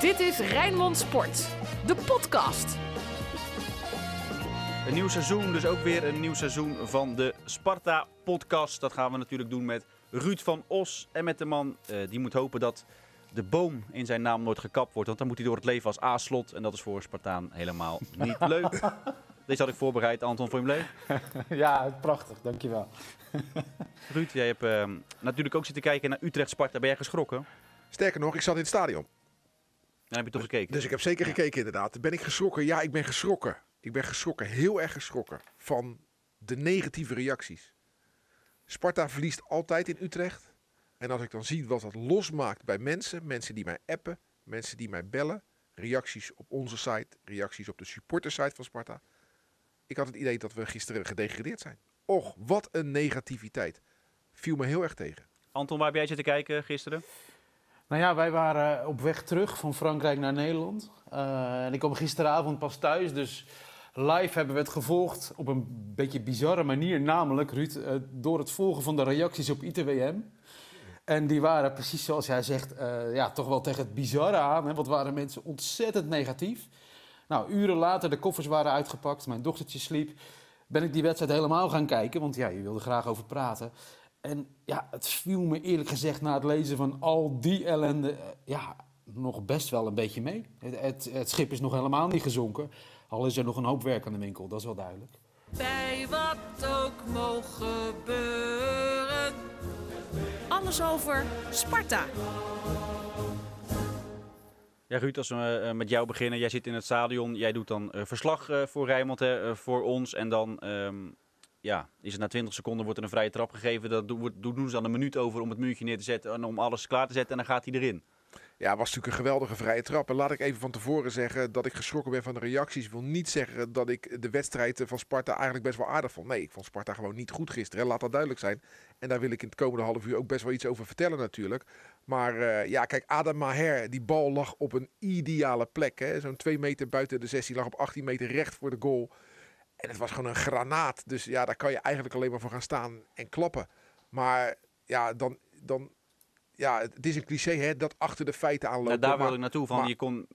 Dit is Rijnmond Sport, de podcast. Een nieuw seizoen, dus ook weer een nieuw seizoen van de Sparta-podcast. Dat gaan we natuurlijk doen met Ruud van Os en met de man eh, die moet hopen dat de boom in zijn naam nooit gekapt wordt. Want dan moet hij door het leven als A-slot en dat is voor een Spartaan helemaal niet leuk. Deze had ik voorbereid, Anton, voor leuk? Ja, prachtig, dankjewel. Ruud, jij hebt eh, natuurlijk ook zitten kijken naar Utrecht-Sparta. Ben jij geschrokken? Sterker nog, ik zat in het stadion. Dan heb je toch gekeken? Dus ik heb zeker gekeken inderdaad. Ben ik geschrokken? Ja, ik ben geschrokken. Ik ben geschrokken, heel erg geschrokken van de negatieve reacties. Sparta verliest altijd in Utrecht. En als ik dan zie wat dat losmaakt bij mensen, mensen die mij appen, mensen die mij bellen, reacties op onze site, reacties op de supportersite van Sparta. Ik had het idee dat we gisteren gedegradeerd zijn. Och, wat een negativiteit. Viel me heel erg tegen. Anton, waar heb jij zitten kijken gisteren? Nou ja, wij waren op weg terug van Frankrijk naar Nederland. Uh, en ik kwam gisteravond pas thuis, dus live hebben we het gevolgd op een beetje bizarre manier. Namelijk, Ruud, uh, door het volgen van de reacties op ITWM. En die waren precies zoals jij zegt, uh, ja, toch wel tegen het bizarre aan. Hè, want waren mensen ontzettend negatief. Nou, uren later, de koffers waren uitgepakt, mijn dochtertje sliep. Ben ik die wedstrijd helemaal gaan kijken, want ja, je wilde graag over praten. En ja, het viel me eerlijk gezegd na het lezen van al die ellende, ja, nog best wel een beetje mee. Het, het, het, schip is nog helemaal niet gezonken, al is er nog een hoop werk aan de winkel, dat is wel duidelijk. Bij wat ook mogen gebeuren. Alles over Sparta. Ja, Ruud, als we uh, met jou beginnen. Jij zit in het stadion, jij doet dan uh, verslag uh, voor Rijnmond, voor ons. En dan um, ja, is het na 20 seconden wordt er een vrije trap gegeven. Dat doen, ze dan een minuut over om het muurtje neer te zetten en om alles klaar te zetten. En dan gaat hij erin. Ja, was natuurlijk een geweldige vrije trap. En laat ik even van tevoren zeggen dat ik geschrokken ben van de reacties. Ik wil niet zeggen dat ik de wedstrijd van Sparta eigenlijk best wel aardig vond. Nee, ik vond Sparta gewoon niet goed gisteren. Laat dat duidelijk zijn. En daar wil ik in het komende half uur ook best wel iets over vertellen natuurlijk. Maar uh, ja, kijk, Adam Maher, die bal lag op een ideale plek. Zo'n twee meter buiten de 16, lag op 18 meter recht voor de goal. En het was gewoon een granaat. Dus ja, daar kan je eigenlijk alleen maar voor gaan staan en klappen. Maar ja, dan, dan ja, het is een cliché hè, dat achter de feiten aanlopen. Nou, daar wil ik naartoe. Van, maar, je kon,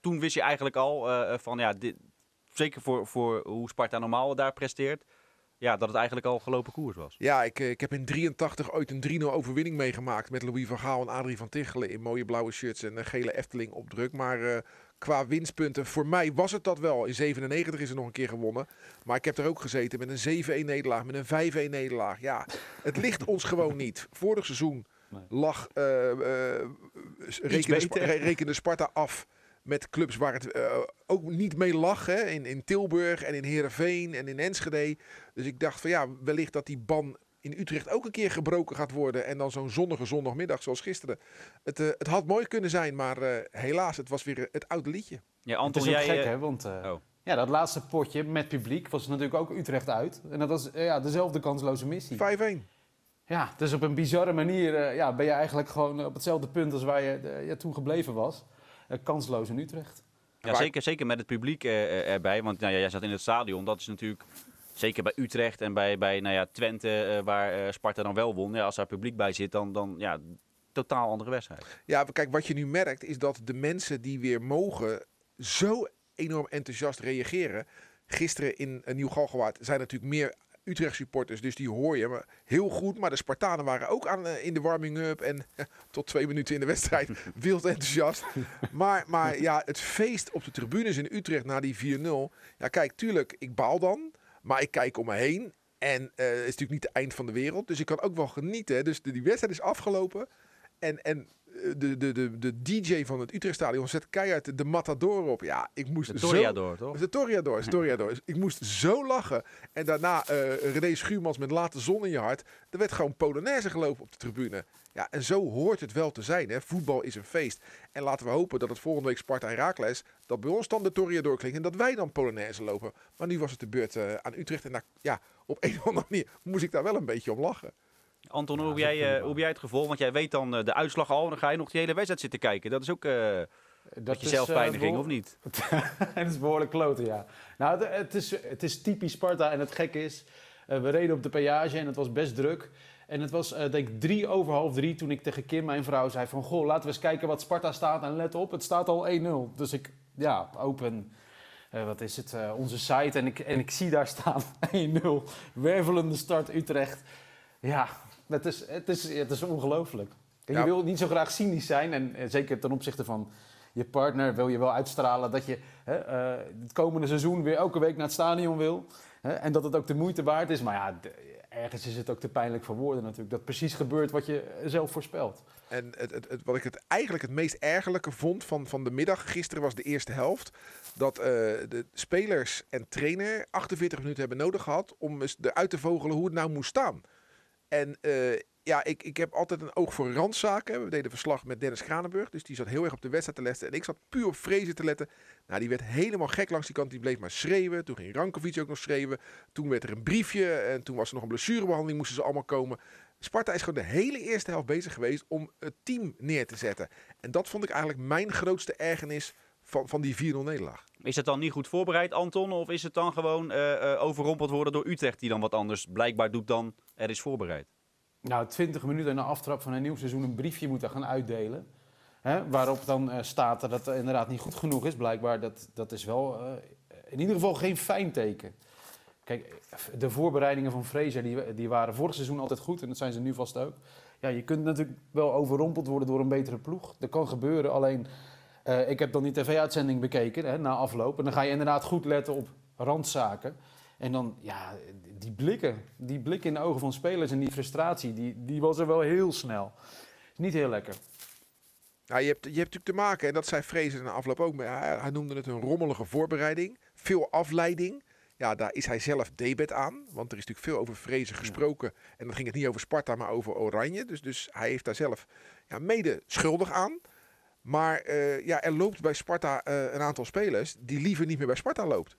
toen wist je eigenlijk al uh, van ja, dit, zeker voor, voor hoe Sparta normaal daar presteert. Ja, dat het eigenlijk al gelopen koers was. Ja, ik, ik heb in 83 ooit een 3-0 overwinning meegemaakt met Louis van Gaal en Adrie van Tichelen in mooie blauwe shirts en een gele Efteling opdruk. Maar uh, qua winstpunten, voor mij was het dat wel. In 97 is er nog een keer gewonnen. Maar ik heb er ook gezeten met een 7-1 nederlaag, met een 5-1 nederlaag. Ja, het ligt ons gewoon niet. Vorig seizoen lag, uh, uh, rekende, rekende Sparta af met clubs waar het uh, ook niet mee lag. Hè? In, in Tilburg en in Heerenveen en in Enschede. Dus ik dacht van ja, wellicht dat die ban in Utrecht ook een keer gebroken gaat worden. En dan zo'n zonnige zondagmiddag zoals gisteren. Het, uh, het had mooi kunnen zijn, maar uh, helaas, het was weer het oude liedje. Ja, Anton, het is jij, gek, hè? Want oh. ja, dat laatste potje met publiek was natuurlijk ook Utrecht uit. En dat was ja, dezelfde kansloze missie. 5-1. Ja, dus op een bizarre manier ja, ben je eigenlijk gewoon op hetzelfde punt als waar je ja, toen gebleven was. Kansloos in Utrecht. Ja, zeker, zeker met het publiek erbij. Want nou, ja, jij zat in het stadion. Dat is natuurlijk, zeker bij Utrecht en bij, bij nou ja, Twente, uh, waar Sparta dan wel won. Ja, als daar publiek bij zit, dan, dan ja, totaal andere wedstrijd. Ja, kijk, wat je nu merkt is dat de mensen die weer mogen zo enorm enthousiast reageren. Gisteren in Nieuw-Galgenwaard zijn natuurlijk meer Utrecht supporters, dus die hoor je maar heel goed. Maar de Spartanen waren ook aan, in de warming-up en tot twee minuten in de wedstrijd wild enthousiast. Maar, maar ja, het feest op de tribunes in Utrecht na die 4-0. Ja, kijk, tuurlijk, ik baal dan. Maar ik kijk om me heen. En uh, het is natuurlijk niet het eind van de wereld. Dus ik kan ook wel genieten. Dus die wedstrijd is afgelopen. En, en de, de, de, de DJ van het Utrechtstadion zet keihard de Matador op. Ja, ik moest de Toriador, zo... toch? De Toriador, de Toriador. ik moest zo lachen. En daarna uh, René Schuurmans met Laat de zon in je hart. Er werd gewoon Polonaise gelopen op de tribune. Ja, en zo hoort het wel te zijn. Hè. Voetbal is een feest. En laten we hopen dat het volgende week Sparta Herakles... dat bij ons dan de Toriador klinkt en dat wij dan Polonaise lopen. Maar nu was het de beurt uh, aan Utrecht. En daar, ja, op een of andere manier moest ik daar wel een beetje om lachen. Anton, hoe, heb jij, hoe heb jij het gevoel? Want jij weet dan uh, de uitslag al en dan ga je nog die hele wedstrijd zitten kijken. Dat is ook uh, dat je zelfpijniging, of niet? dat is behoorlijk kloten, ja. Nou, het, het, is, het is typisch Sparta en het gekke is... we reden op de peage en het was best druk. En het was eh, denk ik drie over half drie toen ik tegen Kim, mijn vrouw, zei van... Goh, laten we eens kijken wat Sparta staat. En let op, het staat al 1-0. Dus ik, ja, open, eh, wat is het, eh, onze site. En ik, en ik zie daar staan 1-0. Wervelende start Utrecht. Ja, het is, het is, het is ongelooflijk. Kijk, Ja. Je wil niet zo graag cynisch zijn. En eh, zeker ten opzichte van je partner wil je wel uitstralen dat je hè, eh, het komende seizoen weer elke week naar het stadion wil. Hè, en dat het ook de moeite waard is. Maar ja, ergens is het ook te pijnlijk voor woorden natuurlijk. Dat precies gebeurt wat je zelf voorspelt. En het, het, het- wat ik het eigenlijk het meest ergerlijke vond van, van de middag, gisteren was de eerste helft, dat eh, de spelers en trainer 48 minuten hebben nodig gehad om eens eruit te vogelen hoe het nou moest staan. En eh, ja, ik, ik heb altijd een oog voor randzaken. We deden verslag met Dennis Kranenburg, dus die zat heel erg op de wedstrijd te letten. En ik zat puur op Vrezen te letten. Nou, die werd helemaal gek langs die kant. Die bleef maar schreeuwen. Toen ging Rankovic ook nog schreeuwen. Toen werd er een briefje en toen was er nog een blessurebehandeling, moesten ze allemaal komen. Sparta is gewoon de hele eerste helft bezig geweest om het team neer te zetten. En dat vond ik eigenlijk mijn grootste ergernis van, van die 4-0 nederlaag. Is het dan niet goed voorbereid, Anton? Of is het dan gewoon eh, eh, overrompeld worden door Utrecht, die dan wat anders blijkbaar doet dan er is voorbereid? Nou, 20 minuten na aftrap van een nieuw seizoen een briefje moeten gaan uitdelen. Hè, waarop dan eh, staat dat het inderdaad niet goed genoeg is. Blijkbaar, dat, dat is wel in ieder geval geen fijn teken. Kijk, de voorbereidingen van Fraser die, die waren vorig seizoen altijd goed. En dat zijn ze nu vast ook. Ja, je kunt natuurlijk wel overrompeld worden door een betere ploeg. Dat kan gebeuren, alleen... eh, ik heb dan die tv-uitzending bekeken hè, na afloop. En dan ga je inderdaad goed letten op randzaken. En dan, ja, die blikken, die blikken in de ogen van spelers en die frustratie, die, die was er wel heel snel. Is niet heel lekker. Nou, je, hebt, je hebt natuurlijk te maken, en dat zei Vrezen na afloop ook, maar hij, hij noemde het een rommelige voorbereiding. Veel afleiding. Ja, daar is hij zelf debet aan. Want er is natuurlijk veel over Vrezen gesproken. En dan ging het niet over Sparta, maar over Oranje. Dus, dus hij heeft daar zelf ja, mede schuldig aan. Maar eh, ja, er loopt bij Sparta eh, een aantal spelers die liever niet meer bij Sparta loopt.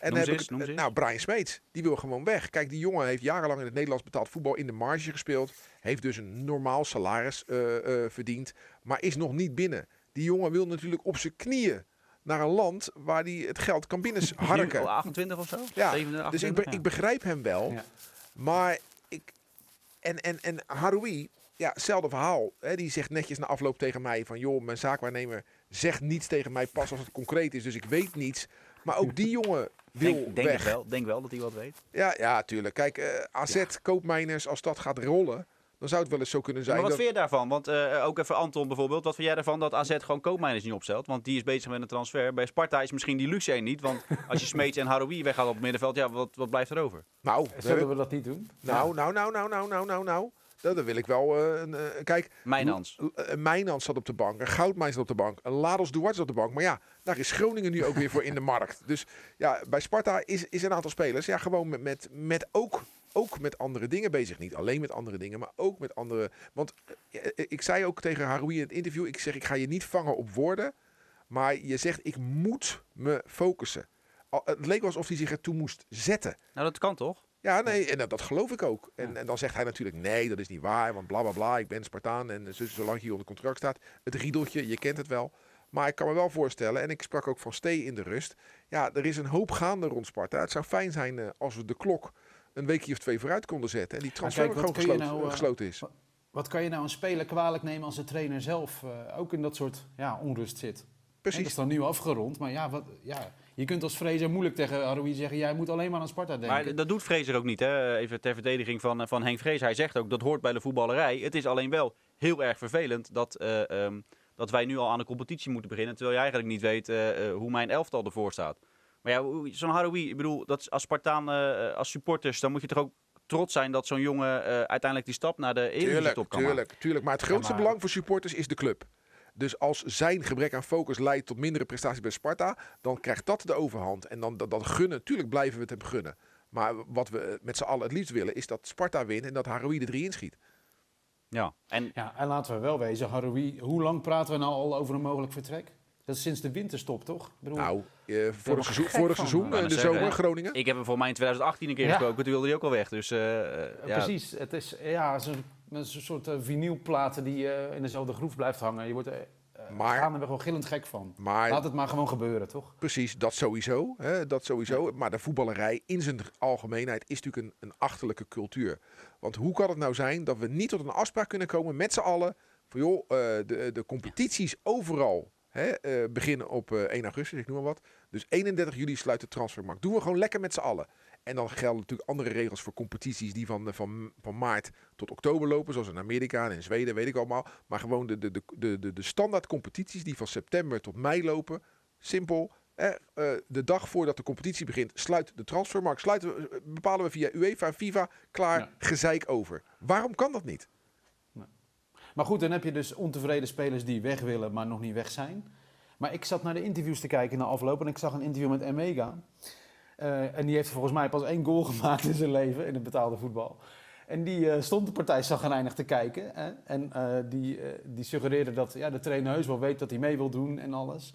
En Noem dan ze heb eens, ik, noem ze eens. nou, Brian Smeets, die wil gewoon weg. Kijk, die jongen heeft jarenlang in het Nederlands betaald voetbal in de marge gespeeld. Heeft dus een normaal salaris eh, eh, verdiend, maar is nog niet binnen. Die jongen wil natuurlijk op zijn knieën naar een land waar hij het geld kan binnen Nu harken. al 28 of zo? Ja, 27, Dus ik, 28? be- ik begrijp hem wel. Ja. Maar ik. En, en, en Haroui, ja, hetzelfde verhaal. Hè, die zegt netjes na afloop tegen mij: van joh, mijn zaakwaarnemer zegt niets tegen mij pas als het concreet is. Dus ik weet niets. Maar ook die jongen wil denk, denk, weg. wel, denk wel dat hij wat weet. Ja, ja, tuurlijk. Kijk, eh, AZ, koopmijners, als dat gaat rollen, dan zou het wel eens zo kunnen zijn. maar wat dat- vind je daarvan? Want eh, ook even Anton bijvoorbeeld. Wat vind jij ervan dat AZ gewoon koopmijners niet opstelt? Want die is bezig met een transfer. Bij Sparta is misschien die luxe één niet. Want als je Smeets en Haroui weghaalt op het middenveld, ja, wat, wat blijft er over? nou, Zullen we dat niet doen? nou, nou, nou, nou, nou, nou, nou, nou. Dat dat wil ik wel. eh, een, eh, kijk, Mijnans. Een Mijnans zat op de bank, een Goudmijn zat op de bank, een Lados Duarte zat op de bank. Maar ja, daar is Groningen nu ook weer voor in de markt. Dus ja, bij Sparta is, is een aantal spelers ja, gewoon met, met, met ook, ook met andere dingen bezig. Niet alleen met andere dingen, maar ook met andere... Want eh, eh, ik zei ook tegen Haroui in het interview, ik zeg ik ga je niet vangen op woorden. Maar je zegt ik moet me focussen. Al- Het leek alsof hij zich ertoe moest zetten. Nou, dat kan toch? Ja, nee, en dat, dat geloof ik ook. En, en dan zegt hij natuurlijk, nee, dat is niet waar, want bla bla bla, ik ben Spartaan en zo- zolang je hier onder contract staat. Het riedeltje, je kent het wel. Maar ik kan me wel voorstellen, en ik sprak ook van Stee in de rust, ja, er is een hoop gaande rond Sparta. Het zou fijn zijn eh, als we de klok een weekje of twee vooruit konden zetten en die transfer kijk, gewoon gesloten, nou, eh, gesloten is. Wat kan je nou een speler kwalijk nemen als de trainer zelf eh, ook in dat soort ja, onrust zit? Dat Precies. is dan nu afgerond, maar ja, wat, ja je kunt als Fraser moeilijk tegen Haroui zeggen, jij moet alleen maar aan Sparta denken. Maar dat doet Fraser ook niet. Hè? Even ter verdediging van, eh, van Henk Vrees. Hij zegt ook, dat hoort bij de voetballerij. Het is alleen wel heel erg vervelend dat, eh, ehm, dat wij nu al aan de competitie moeten beginnen. Terwijl je eigenlijk niet weet eh, hoe mijn elftal ervoor staat. Maar ja, hoe- zo'n Haroui, ik bedoel, dat als Spartaan, eh, als supporters, dan moet je toch ook trots zijn dat zo'n jongen eh, uiteindelijk die stap naar de Eredivisie Tuurlijk, top kan maken. tuurlijk, tuurlijk. Maar het grootste maar- belang voor supporters is de club. Dus als zijn gebrek aan focus leidt tot mindere prestaties bij Sparta, dan krijgt dat de overhand. En dan dat, dat gunnen, tuurlijk blijven we het hem gunnen. Maar wat we met z'n allen het liefst willen, is dat Sparta wint en dat Haroui de drie inschiet. Ja, en Ja, en laten we wel wezen, Haroui, hoe lang praten we nou al over een mogelijk vertrek? Dat is sinds de winterstop, toch? Ik bedoel, Nou, eh, vorig seizoen, vorig seizoen eh. eh, de zomer, zeggen, Groningen. ik heb hem voor mij in 2018 een keer Ja. gesproken. Toen wilde hij ook al weg. Dus eh, Eh, ja, Precies, het is ja, een soort eh, vinylplaten die eh, in dezelfde groef blijft hangen. Je wordt er eh, uh, Maar- gaan er wel gewoon gillend gek van. Maar Laat het maar gewoon gebeuren, toch? Precies, dat sowieso. Hè, dat sowieso. Maar de voetballerij in zijn algemeenheid is natuurlijk een, een achterlijke cultuur. Want hoe kan het nou zijn dat we niet tot een afspraak kunnen komen met z'n allen... van joh, de, de competities overal hè, beginnen op eh, 1 augustus, ik noem maar wat. Dus 31 juli sluit de transfermarkt. Doen we gewoon lekker met z'n allen. En dan gelden natuurlijk andere regels voor competities die van, eh, van, van maart tot oktober lopen. Zoals in Amerika en in Zweden, weet ik allemaal. Maar gewoon de, de, de, de, de, standaard competities die van september tot mei lopen. Simpel. Eh, de dag voordat de competitie begint, sluit de transfermarkt. Sluiten we, eh, bepalen we via UEFA en FIFA. Klaar, Ja. gezeik over. Waarom kan dat niet? Maar goed, dan heb je dus ontevreden spelers die weg willen, maar nog niet weg zijn. Maar ik zat naar de interviews te kijken na afloop en ik zag een interview met Emega. Eh, en die heeft volgens mij pas één goal gemaakt in zijn leven in het betaalde voetbal. En die eh, stond de partij zagrijnig te kijken. Hè? En eh, die, die suggereerde dat ja, de trainer heus wel weet dat hij mee wil doen en alles.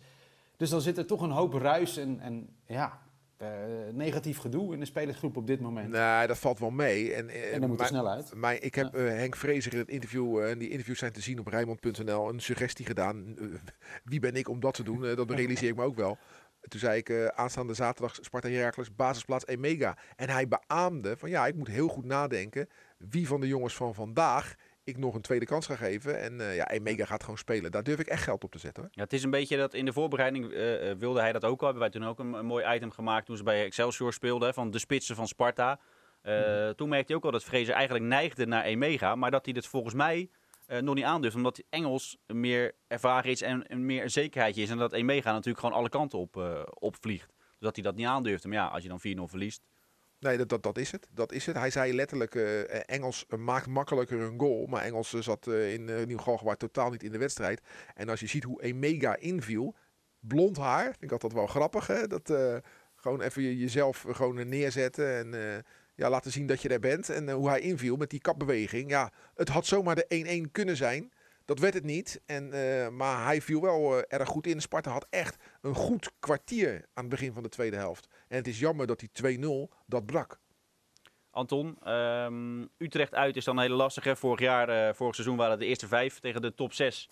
Dus dan zit er toch een hoop ruis en, en ja, negatief gedoe in de spelersgroep op dit moment. Nee, dat valt wel mee. En, en dan moet er snel uit. Maar ik heb Henk Vrezer in het interview, en die interviews zijn te zien op Rijnmond.nl, een suggestie gedaan. Wie ben ik om dat te doen? Dat realiseer ik me ook wel. Toen zei ik eh, aanstaande zaterdag Sparta Heracles basisplaats Emega. En hij beaamde van ja, ik moet heel goed nadenken wie van de jongens van vandaag ik nog een tweede kans ga geven. En eh, ja, Emega gaat gewoon spelen. Daar durf ik echt geld op te zetten. Hoor. Ja, het is een beetje dat in de voorbereiding eh, wilde hij dat ook al. Hebben wij toen ook een, een mooi item gemaakt toen ze bij Excelsior speelden. Van de spitsen van Sparta. Eh, Toen merkte hij ook al dat Fraser eigenlijk neigde naar Emega. Maar dat hij dat volgens mij eh, nog niet aandurft. Omdat Engels meer ervaren is en, meer een zekerheidje is. En dat Emega natuurlijk gewoon alle kanten op, eh, opvliegt. Dus dat hij dat niet aandurfde. Maar ja, als je dan 4-0 verliest. Nee, dat, dat, is het. Dat is het. Hij zei letterlijk, eh, Engels maakt makkelijker een goal. Maar Engels zat in uh, Nieuw-Galgenwaard totaal niet in de wedstrijd. En als je ziet hoe Emega inviel, blond haar, vind ik altijd wel grappig. Hè? Dat gewoon even je- jezelf gewoon neerzetten en ja, laten zien dat je er bent. En eh, hoe hij inviel met die kapbeweging. Ja, het had zomaar de 1-1 kunnen zijn. Dat werd het niet. En, eh, maar hij viel wel eh, erg goed in. Sparta had echt een goed kwartier aan het begin van de tweede helft. En het is jammer dat die 2-0 dat brak. Anton, ehm, Utrecht uit is dan een hele lastige. Vorig jaar, vorig seizoen waren het de eerste vijf tegen de top zes.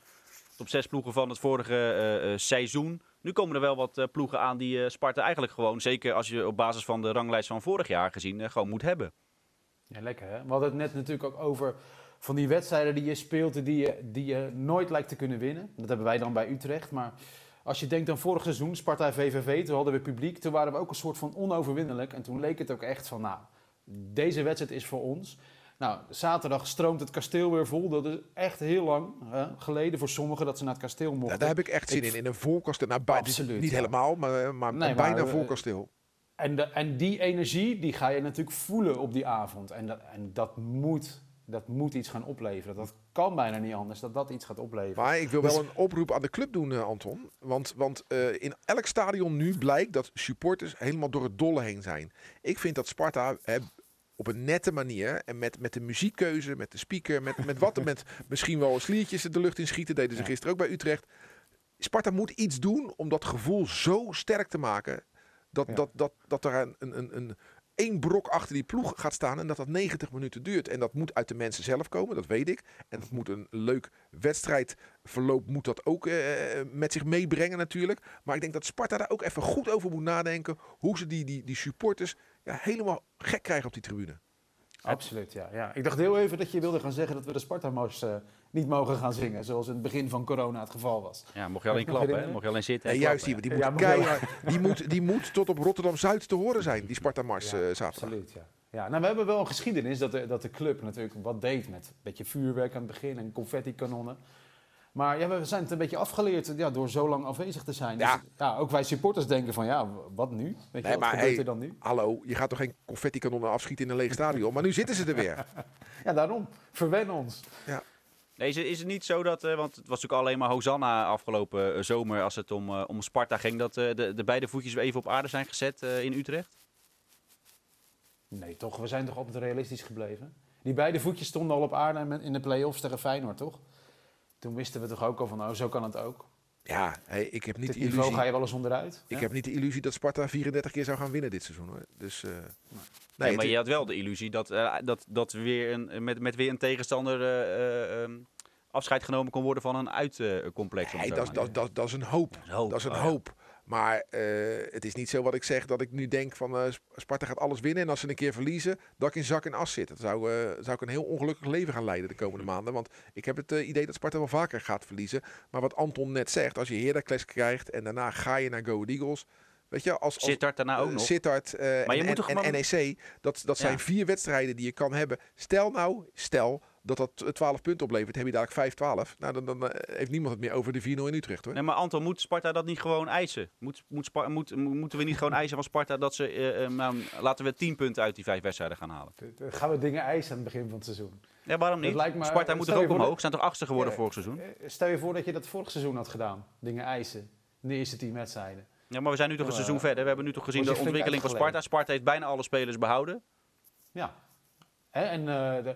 Top zes ploegen van het vorige eh, eh, seizoen. Nu komen er wel wat eh, ploegen aan die Sparta eigenlijk gewoon, zeker als je op basis van de ranglijst van vorig jaar gezien, gewoon moet hebben. Ja, lekker hè. We hadden het net natuurlijk ook over van die wedstrijden die je speelt die je, die je nooit lijkt te kunnen winnen. Dat hebben wij dan bij Utrecht. Maar als je denkt aan vorig seizoen, Sparta VVV, toen hadden we publiek. Toen waren we ook een soort van onoverwinnelijk. En toen leek het ook echt van, nou, deze wedstrijd is voor ons. Nou, zaterdag stroomt het kasteel weer vol. Dat is echt heel lang hè, geleden voor sommigen dat ze naar het kasteel mochten. Ja, daar heb ik echt zin Ik- in. In een vol kasteel. Nou, bij- Absoluut, Niet ja. helemaal, maar, maar Nee, bijna maar, vol eh, kasteel. En, de, en die energie, die ga je natuurlijk voelen op die avond. En dat, en dat, moet, dat moet iets gaan opleveren. Dat kan bijna niet anders, dat dat iets gaat opleveren. Maar ik wil Dus- wel een oproep aan de club doen, eh, Anton. Want, want eh, in elk stadion nu blijkt dat supporters helemaal door het dolle heen zijn. Ik vind dat Sparta hè, op een nette manier en met, met de muziekkeuze, met de speaker, met, met wat, met misschien wel sliertjes de lucht in schieten, deden ze gisteren ook bij Utrecht. Sparta moet iets doen om dat gevoel zo sterk te maken dat, Ja. dat, dat, dat er een, een, een, een één brok achter die ploeg gaat staan en dat dat 90 minuten duurt. En dat moet uit de mensen zelf komen, dat weet ik. En dat moet een leuk wedstrijdverloop moet dat ook eh, met zich meebrengen natuurlijk. Maar ik denk dat Sparta daar ook even goed over moet nadenken hoe ze die, die, die supporters ja, helemaal gek krijgen op die tribune. Absoluut, ja, ja. Ik dacht heel even dat je wilde gaan zeggen dat we de Sparta-mars eh, niet mogen gaan zingen. Zoals in het begin van corona het geval was. Ja, mocht je alleen klappen, hè? mocht je alleen zitten. En juist die, klappen, die, Ja, moet die, moet, die moet tot op Rotterdam-Zuid te horen zijn, die Sparta-mars Ja, eh, zaterdag. Absoluut, ja. ja. Nou, we hebben wel een geschiedenis dat de, dat de club natuurlijk wat deed met een beetje vuurwerk aan het begin en confetti-kanonnen. Maar ja, we zijn het een beetje afgeleerd ja, door zo lang afwezig te zijn. Ja. Dus, ja, ook wij supporters denken van, ja, wat nu? Weet je, Nee, wat maar, gebeurt hey, er dan nu? Hallo, je gaat toch geen confetti-kanonnen afschieten in een leeg stadion? Maar nu zitten ze er weer. Ja, daarom. Verwen ons. Nee, is, het- niet zo dat, eh, want het was natuurlijk alleen maar Hosanna afgelopen eh, zomer als het om, eh, om Sparta ging, dat eh, de, de beide voetjes weer even op aarde zijn gezet eh, in Utrecht? Nee, toch? We zijn toch altijd realistisch gebleven? Die beide voetjes stonden al op aarde in de play-offs tegen Feyenoord, toch? Toen wisten we toch ook al van, oh, zo kan het ook. Ja, hey, ik heb niet Dit de niveau illusie. ga je wel eens onderuit. Ik Ja? heb niet de illusie dat Sparta 34 keer zou gaan winnen dit seizoen. Hoor. Dus, eh, nee, Nee, maar het- je had wel de illusie dat, eh, dat, dat we weer een, met, met weer een tegenstander eh, eh, ehm, afscheid genomen kon worden van een uitcomplex. om Nee, dat, is- dat, dat, dat is een hoop. Dat is een Oh, ja. hoop. Maar eh, het is niet zo wat ik zeg dat ik nu denk van eh, Sp- Sparta gaat alles winnen. En als ze een keer verliezen, dat ik in zak en as zit. Dat zou, eh, zou ik een heel ongelukkig leven gaan leiden de komende maanden. Want ik heb het idee dat Sparta wel vaker gaat verliezen. Maar wat Anton net zegt, als je Heracles krijgt en daarna ga je naar Go Eagles. Weet je, als, als Sittard daarna ook nog. Sittard Maar je en, moet toch en, NEC, dat, dat zijn Ja. vier wedstrijden die je kan hebben. Stel nou, stel dat dat eh, 12 punten oplevert, heb je dadelijk 5-12. Nou, dan, dan eh, heeft niemand het meer over de 4-0 in Utrecht hoor. Nee, maar Anton, moet Sparta dat niet gewoon eisen? Moet, moet moet, mo- moeten we niet gewoon eisen van Sparta dat ze, eh, eh, nou, laten we 10 punten uit die vijf wedstrijden gaan halen? Dan gaan we dingen eisen aan het begin van het seizoen. Ja, waarom niet? lijkt me- Sparta moet er je ook omhoog. dat- zijn toch achtste geworden Ja, vorig seizoen? Eh, Stel je voor dat je dat vorig seizoen had gedaan. Dingen eisen. In de eerste tien wedstrijden. Ja, maar we zijn nu toch een seizoen verder. We hebben nu toch gezien de ontwikkeling van Sparta. Sparta heeft bijna alle spelers behouden. Ja. Hè, en eh, de,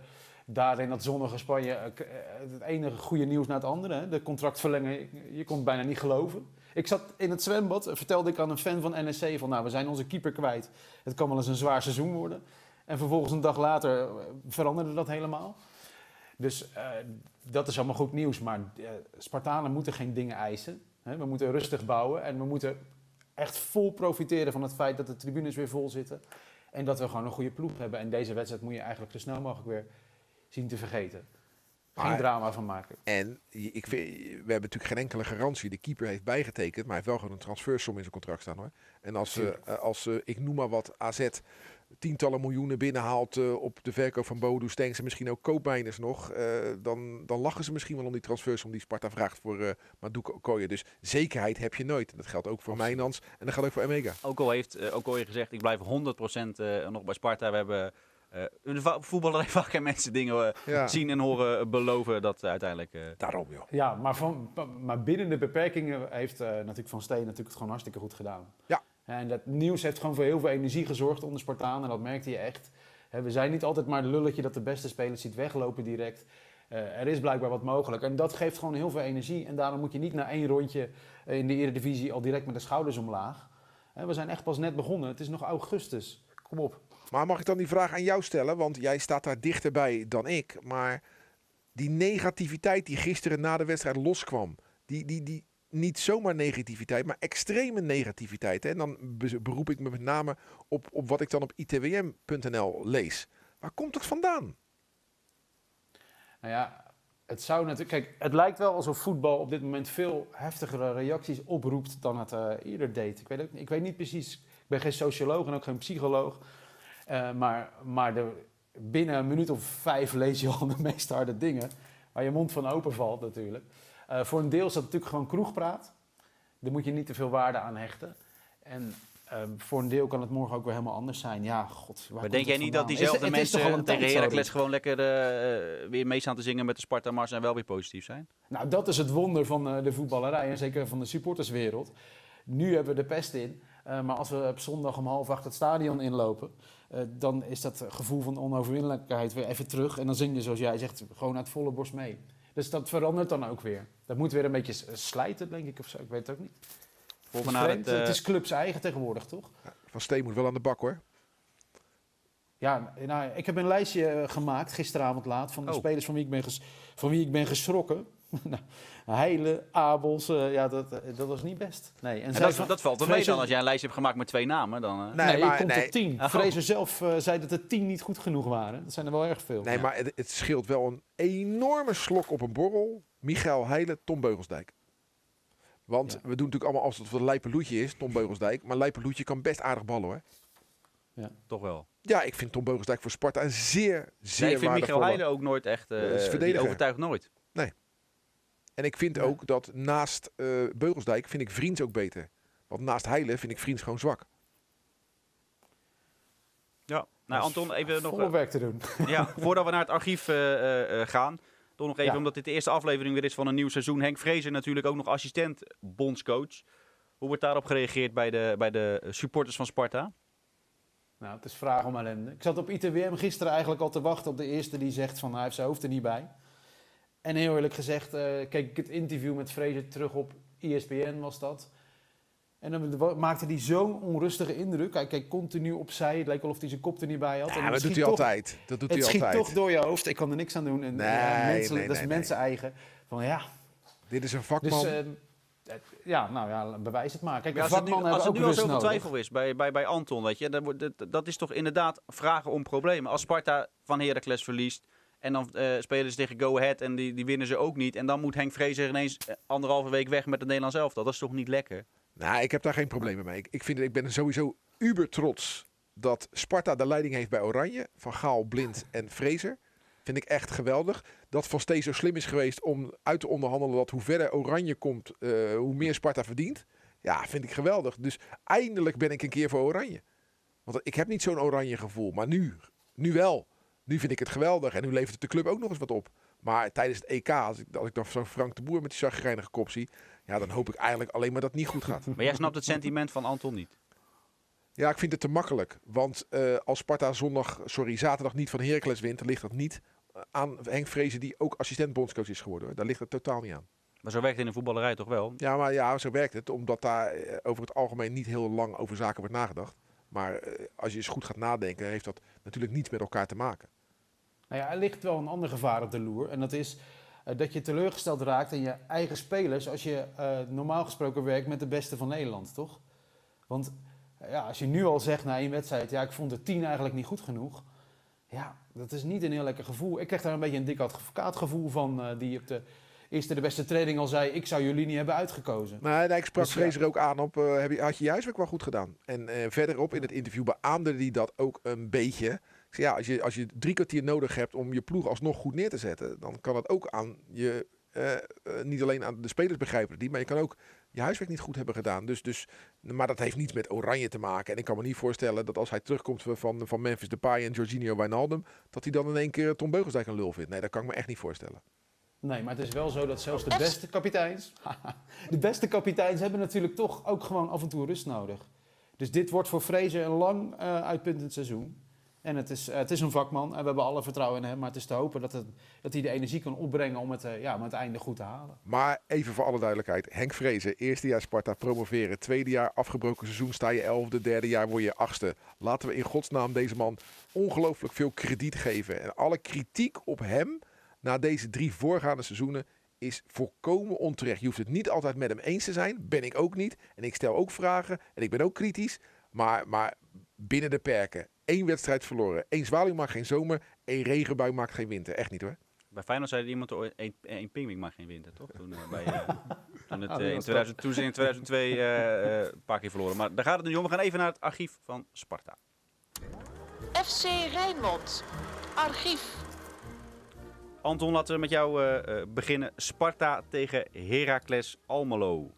daar in dat zonnige Spanje, eh, eh, het ene goede nieuws na het andere. Hè, de contractverlenging, je- kon het bijna niet geloven. Ik zat in het zwembad, eh, vertelde ik aan een fan van NEC van, nou, we zijn onze keeper kwijt. Het kan wel eens een zwaar seizoen worden. En vervolgens een dag later veranderde dat helemaal. Dus dat is allemaal goed nieuws, maar eh, Spartanen moeten geen dingen eisen. Hè. We moeten rustig bouwen en we moeten echt vol profiteren van het feit dat de tribunes weer vol zitten. En dat we gewoon een goede ploeg hebben. En deze wedstrijd moet je eigenlijk zo snel mogelijk weer zien te vergeten. Geen Maar- drama van maken. En ik vind, we hebben natuurlijk geen enkele garantie. De keeper heeft bijgetekend, maar hij heeft wel gewoon een transfersom in zijn contract staan hoor. En als, eh, eh, als eh, ik noem maar wat, AZ tientallen miljoenen binnenhaalt eh, op de verkoop van Bodo Stenks en misschien ook koopmijners nog, eh, dan, dan lachen ze misschien wel om die transfersom die Sparta vraagt voor eh Maduka Okoye. Dus zekerheid heb je nooit. En dat geldt ook voor Absoluut. Mijnans en dat geldt ook voor Emega. Ook al heeft al gezegd, ik blijf 100% eh, nog bij Sparta. We hebben eh va- voetballerij vaak mensen dingen eh, Ja, zien en horen eh, beloven dat uiteindelijk... eh, daarom joh. Ja, maar, van, maar binnen de beperkingen heeft eh, natuurlijk Van Steen natuurlijk het gewoon hartstikke goed gedaan. Ja. En dat nieuws heeft gewoon voor heel veel energie gezorgd onder Spartaan. En dat merkte je echt. Hè, we zijn niet altijd maar de lulletje dat de beste spelers ziet weglopen direct. Eh, er is blijkbaar wat mogelijk. En dat geeft gewoon heel veel energie. En daarom moet je niet na één rondje in de Eredivisie al direct met de schouders omlaag. Hè, we zijn echt pas net begonnen. Het is nog augustus. Kom op. Maar mag ik dan die vraag aan jou stellen? Want jij staat daar dichterbij dan ik. Maar die negativiteit die gisteren na de wedstrijd loskwam. Die, die, die, niet zomaar negativiteit, maar extreme negativiteit. En dan be- beroep ik me met name op, op wat ik dan op itwm.nl lees. Waar komt het vandaan? Nou ja, het zou natuurlijk. Kijk, het lijkt wel alsof voetbal op dit moment veel heftigere reacties oproept dan het eh, eerder deed. Ik weet, ook, ik weet niet precies. Ik ben geen socioloog en ook geen psycholoog. Eh, maar maar de, binnen een minuut of vijf lees je al de meest harde dingen. Waar je mond van open valt natuurlijk. Eh, voor een deel is dat natuurlijk gewoon kroegpraat. Daar moet je niet te veel waarde aan hechten. En ehm, voor een deel kan het morgen ook weer helemaal anders zijn. Ja, god. waar maar denk jij het niet dat diezelfde Is- het is toch al mensen een tegen Heracles gewoon lekker eh, weer mee staan te zingen met de Sparta-mars en wel weer positief zijn? Nou, dat is het wonder van de voetballerij en zeker van de supporterswereld. Nu hebben we de pest in, maar als we op zondag om half acht het stadion inlopen, dan is dat gevoel van onoverwinnelijkheid weer even terug. En dan zing je, zoals jij zegt, gewoon uit volle borst mee. Dus dat verandert dan ook weer. Dat moet weer een beetje slijten, denk ik, of zo. Ik weet het ook niet. Het Volgen is, naar vreemd. het, eh, het is clubs eigen tegenwoordig, toch? Van Steen moet wel aan de bak hoor. Ja, nou, ik heb een lijstje eh, gemaakt gisteravond laat van de Oh. spelers van wie ik ben, ges- van wie ik ben geschrokken. Nou, Heile, Abels, eh, ja, dat, eh, dat was niet best. Nee, en zij dat, valt er mee dan als jij een lijstje hebt gemaakt met twee namen. Dan, eh, Nee, Nee, maar- je komt nee. op tien. Oh. Fraser zelf zei dat er tien niet goed genoeg waren. Dat zijn er wel erg veel. Nee, maar het, het scheelt wel een enorme slok op een borrel. Michael Heijlen, Tom Beugelsdijk. Want Ja. we doen natuurlijk allemaal alsof het een Lijpeloetje is, Tom Beugelsdijk. Maar Lijpeloetje kan best aardig ballen hoor. toch wel. Ja, ik vind Tom Beugelsdijk voor Sparta een zeer, zeer Nee, ik vind Michael. Heijlen ook nooit echt... eh Dat is die verdediger. overtuigt nooit. En ik vind Ja. ook dat naast eh, Beugelsdijk vind ik Vriends ook beter. Want naast Heijlen vind ik Vriends gewoon zwak. Ja. Nou, Anton, even nog... Volle werk te doen. Ja, voordat we naar het archief eh, eh, eh, gaan. Toch nog even, Ja. omdat dit de eerste aflevering weer is van een nieuw seizoen. Henk Vrezen natuurlijk ook nog assistent bondscoach. Hoe wordt daarop gereageerd bij de, bij de supporters van Sparta? Nou, het is vraag om ellende. Ik zat op ITWM gisteren eigenlijk al te wachten op de eerste die zegt van hij heeft zijn hoofd er niet bij. En heel eerlijk gezegd, eh keek ik het interview met Fraser terug op ESPN was dat. En dan maakte hij zo'n onrustige indruk. Hij keek continu opzij. Het leek wel of hij zijn kop er niet bij had. En Ja, het dat doet hij toch- altijd. Dat doet Het hij schiet altijd. toch door je hoofd. Ik kan er niks aan doen. En, Nee, ja, mensen, nee, dat is nee, mensen eigen. Van ja, Dit is een dus vakman. eh, het- ja, nou ja, bewijs het maar. Kijk, Ja, als het nu, als het nu al zoveel nodig. twijfel is bij, bij, bij Anton, weet je, dan wordt het- dat is toch inderdaad vragen om problemen. Als Sparta van Heracles verliest en dan eh, spelen ze tegen Go Ahead en die, die winnen ze ook niet. En dan moet Henk Vrezer ineens eh, anderhalve week weg met het Nederlands elftal. Dat is toch niet lekker? Nou, ik heb daar geen problemen mee. Ik, ik, vind, ik ben sowieso uber trots dat Sparta de leiding heeft bij Oranje. Van Gaal, Blind en Fraser. Vind ik echt geweldig. Dat Van Steen zo slim is geweest om uit te onderhandelen dat hoe verder Oranje komt, eh, hoe meer Sparta verdient. Ja, vind ik geweldig. Dus eindelijk ben ik een keer voor Oranje. Want ik heb niet zo'n Oranje gevoel. Maar nu, nu wel. Nu vind ik het geweldig. En nu levert het de club ook nog eens wat op. Maar tijdens het EK, als ik, als ik dan zo'n Frank de Boer met die zagrijnige kop zie. Ja, dan hoop ik eigenlijk alleen maar dat het niet goed gaat. Maar jij snapt het sentiment van Anton niet. Ja, ik vind het te makkelijk. Want eh, als Sparta zondag, sorry, zaterdag niet van Heracles wint, dan ligt dat niet eh, aan Henk Vrezen, die ook assistent bondscoach is geworden. Hoor. Daar ligt het totaal niet aan. Maar zo werkt het in de voetballerij toch wel? Ja, maar ja, zo werkt het. Omdat daar eh, over het algemeen niet heel lang over zaken wordt nagedacht. Maar eh, als je eens goed gaat nadenken, heeft dat natuurlijk niets met elkaar te maken. Nou ja, er ligt wel een ander gevaar op de loer. En dat is eh, dat je teleurgesteld raakt in je eigen spelers als je eh, normaal gesproken werkt met de beste van Nederland, toch? Want ja, als je nu al zegt na één wedstrijd, ja, ik vond de tien eigenlijk niet goed genoeg. Ja, dat is niet een heel lekker gevoel. Ik krijg daar een beetje een dik advocaatgevoel van, die op de eerste de beste training al zei, ik zou jullie niet hebben uitgekozen. Maar nee, ik sprak Dus ja. Vrezer ook aan op, eh, heb je, had je huiswerk wel goed gedaan? En eh, verderop in het interview beaamde hij dat ook een beetje. Ik zei, ja, als je, als je drie kwartier nodig hebt om je ploeg alsnog goed neer te zetten, dan kan dat ook aan je, eh, niet alleen aan de spelers begrijpen niet, maar je kan ook je huiswerk niet goed hebben gedaan. Dus, dus, maar dat heeft niets met Oranje te maken. En ik kan me niet voorstellen dat als hij terugkomt van, van Memphis Depay en Jorginho Wijnaldum, dat hij dan in één keer Tom Beugelsdijk een lul vindt. Nee, dat kan ik me echt niet voorstellen. Nee, maar het is wel zo dat zelfs de beste kapiteins. de beste kapiteins hebben natuurlijk toch ook gewoon af en toe rust nodig. Dus dit wordt voor Vrezen een lang eh, uitpuntend seizoen. En het is, het is een vakman en we hebben alle vertrouwen in hem. Maar het is te hopen dat, het, dat hij de energie kan opbrengen om het, eh, ja, om het einde goed te halen. Maar even voor alle duidelijkheid. Henk Vrezen, eerste jaar Sparta promoveren. Tweede jaar afgebroken seizoen sta je elfde. Derde jaar word je achtste. Laten we in godsnaam deze man ongelooflijk veel krediet geven. En alle kritiek op hem na deze drie voorgaande seizoenen is volkomen onterecht. Je hoeft het niet altijd met hem eens te zijn. Ben ik ook niet. En ik stel ook vragen. En ik ben ook kritisch. Maar, maar binnen de perken. Één wedstrijd verloren. Eén zwaluw maakt geen zomer. Één regenbui maakt geen winter. Echt niet hoor. Bij Feyenoord zei er iemand ooit, één één pingwing mag geen winter, toch? Toen, eh, bij, eh, toen, het, die in was 2000, toen ze in 2002 eh, eh, een paar keer verloren. Maar daar gaat het nu om. We gaan even naar het archief van Sparta. FC Rijnmond. Archief. Anton, laten we met jou eh, eh, beginnen. Sparta tegen Heracles Almelo.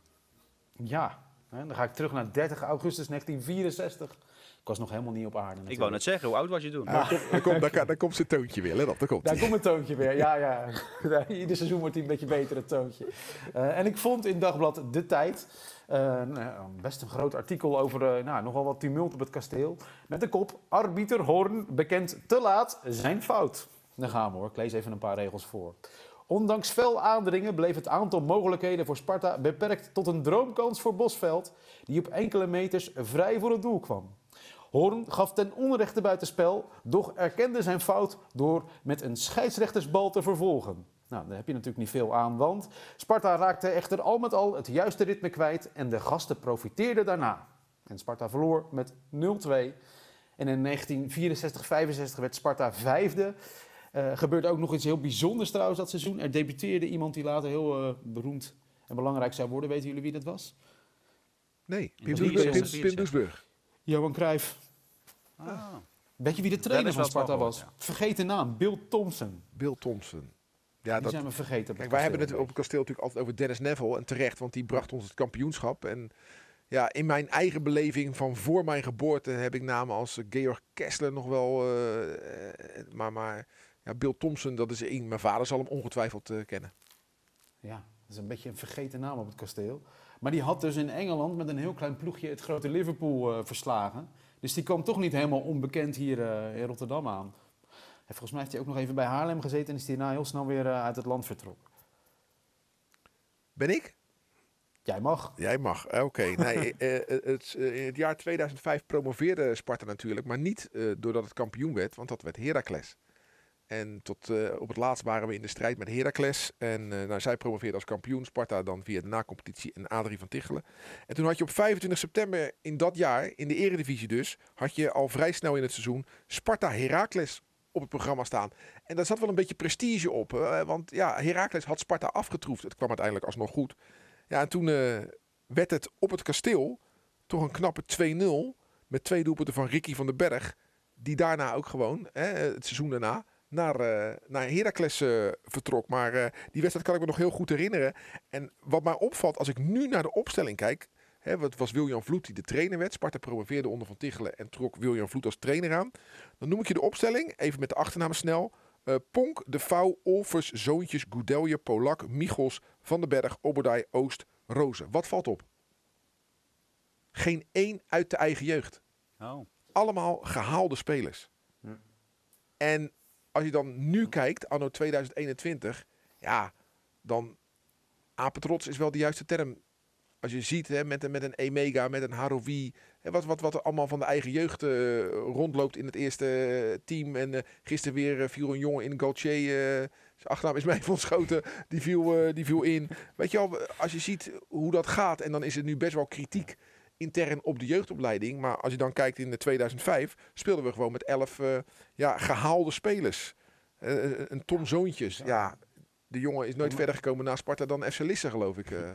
Ja, hè, dan ga ik terug naar 30 augustus 1964. Ik was nog helemaal niet op aarde. Ik wou natuurlijk. net zeggen, hoe oud was je toen? Daar komt, daar komt, daar, komt zijn toontje weer. Let op, daar komt Daar komt een toontje weer, ja, ja. Ieder seizoen wordt hij een beetje beter, het toontje. Eh, en ik vond in Dagblad De Tijd eh, nou, best een groot artikel over eh, nou, nogal wat tumult op het kasteel. Met de kop, arbiter Horn bekend te laat zijn fout. Dan gaan we hoor, ik lees even een paar regels voor. Ondanks fel aandringen bleef het aantal mogelijkheden voor Sparta beperkt tot een droomkans voor Bosveld, die op enkele meters vrij voor het doel kwam. Hoorn gaf ten onrechte buitenspel, doch erkende zijn fout door met een scheidsrechtersbal te vervolgen. Nou, daar heb je natuurlijk niet veel aan, want Sparta raakte echter al met al het juiste ritme kwijt en de gasten profiteerden daarna. En Sparta verloor met 0-2. En in 1964-65 werd Sparta vijfde. Eh gebeurde ook nog iets heel bijzonders trouwens dat seizoen. Er debuteerde iemand die later heel eh, beroemd en belangrijk zou worden. Weten jullie wie dat was? Nee, Pim Doesburg. 64. Pim, Pim Doesburg. Johan Cruijff. Ah. Weet je wie de trainer van Sparta was? Vergeten naam, Bill Thompson. Bill Thompson. Ja, Die dat, zijn we vergeten. Kijk, wij hebben het op het kasteel natuurlijk altijd over Dennis Neville. En terecht, want die bracht ons het kampioenschap. En ja, in mijn eigen beleving van voor mijn geboorte heb ik namen als eh, Georg Kessler nog wel. maar maar ja, Bill Thompson, dat is één. Mijn vader zal hem ongetwijfeld eh, kennen. Ja, dat is een beetje een vergeten naam op het kasteel. Maar die had dus in Engeland met een heel klein ploegje het grote Liverpool eh, verslagen. Dus die kwam toch niet helemaal onbekend hier eh, in Rotterdam aan. En volgens mij heeft hij ook nog even bij Haarlem gezeten en is hij daarna heel snel weer uit het land vertrokken. Ben ik? Jij mag. Jij mag, oké. Nee, het, in het jaar 2005 promoveerde Sparta natuurlijk, maar niet doordat het kampioen werd, want dat werd Heracles. En tot eh, op het laatst waren we in de strijd met Heracles. En eh, nou, zij promoveerde als kampioen, Sparta dan via de nacompetitie en Adrie van Tichelen. En toen had je op 25 september in dat jaar, in de eredivisie dus, had je al vrij snel in het seizoen Sparta Heracles op het programma staan. En daar zat wel een beetje prestige op. want ja, Heracles had Sparta afgetroefd. Het kwam uiteindelijk alsnog goed. Ja, en toen eh, werd het op het kasteel toch een knappe 2-0. Met twee doelpunten van Ricky van den Berg. Die daarna ook gewoon, hè, het seizoen daarna, naar, eh naar Heracles eh, vertrok. Maar eh, die wedstrijd kan ik me nog heel goed herinneren. En wat mij opvalt als ik nu naar de opstelling kijk. Hè, wat was William Vloed die de trainer werd. Sparta promoveerde onder Van Tichelen en trok William Vloed als trainer aan. Dan noem ik je de opstelling, even met de achternamen snel. Eh, Ponk, De Vouw, Olvers, Zoontjes, Goudelje, Polak, Michels, Van den Berg, Oberdij, Oost, Rozen. Wat valt op? Geen één uit de eigen jeugd. Oh. Allemaal gehaalde spelers. En als je dan nu kijkt, anno 2021, ja, dan apetrots is wel de juiste term. Als je ziet hè, met, met een Emega, met een Harovi, wat, wat, wat er allemaal van de eigen jeugd eh, rondloopt in het eerste eh, team. En eh, gisteren weer viel een jongen in Gauthier, eh, zijn achternaam is mij van schoten, die viel, die viel in. Weet je wel, als je ziet hoe dat gaat, en dan is er nu best wel kritiek intern op de jeugdopleiding. Maar als je dan kijkt in de 2005, speelden we gewoon met elf eh, ja, gehaalde spelers. Eh, een Tom Zoontjes, ja, de jongen is nooit verder gekomen na Sparta dan FC Lisse, geloof ik. eh.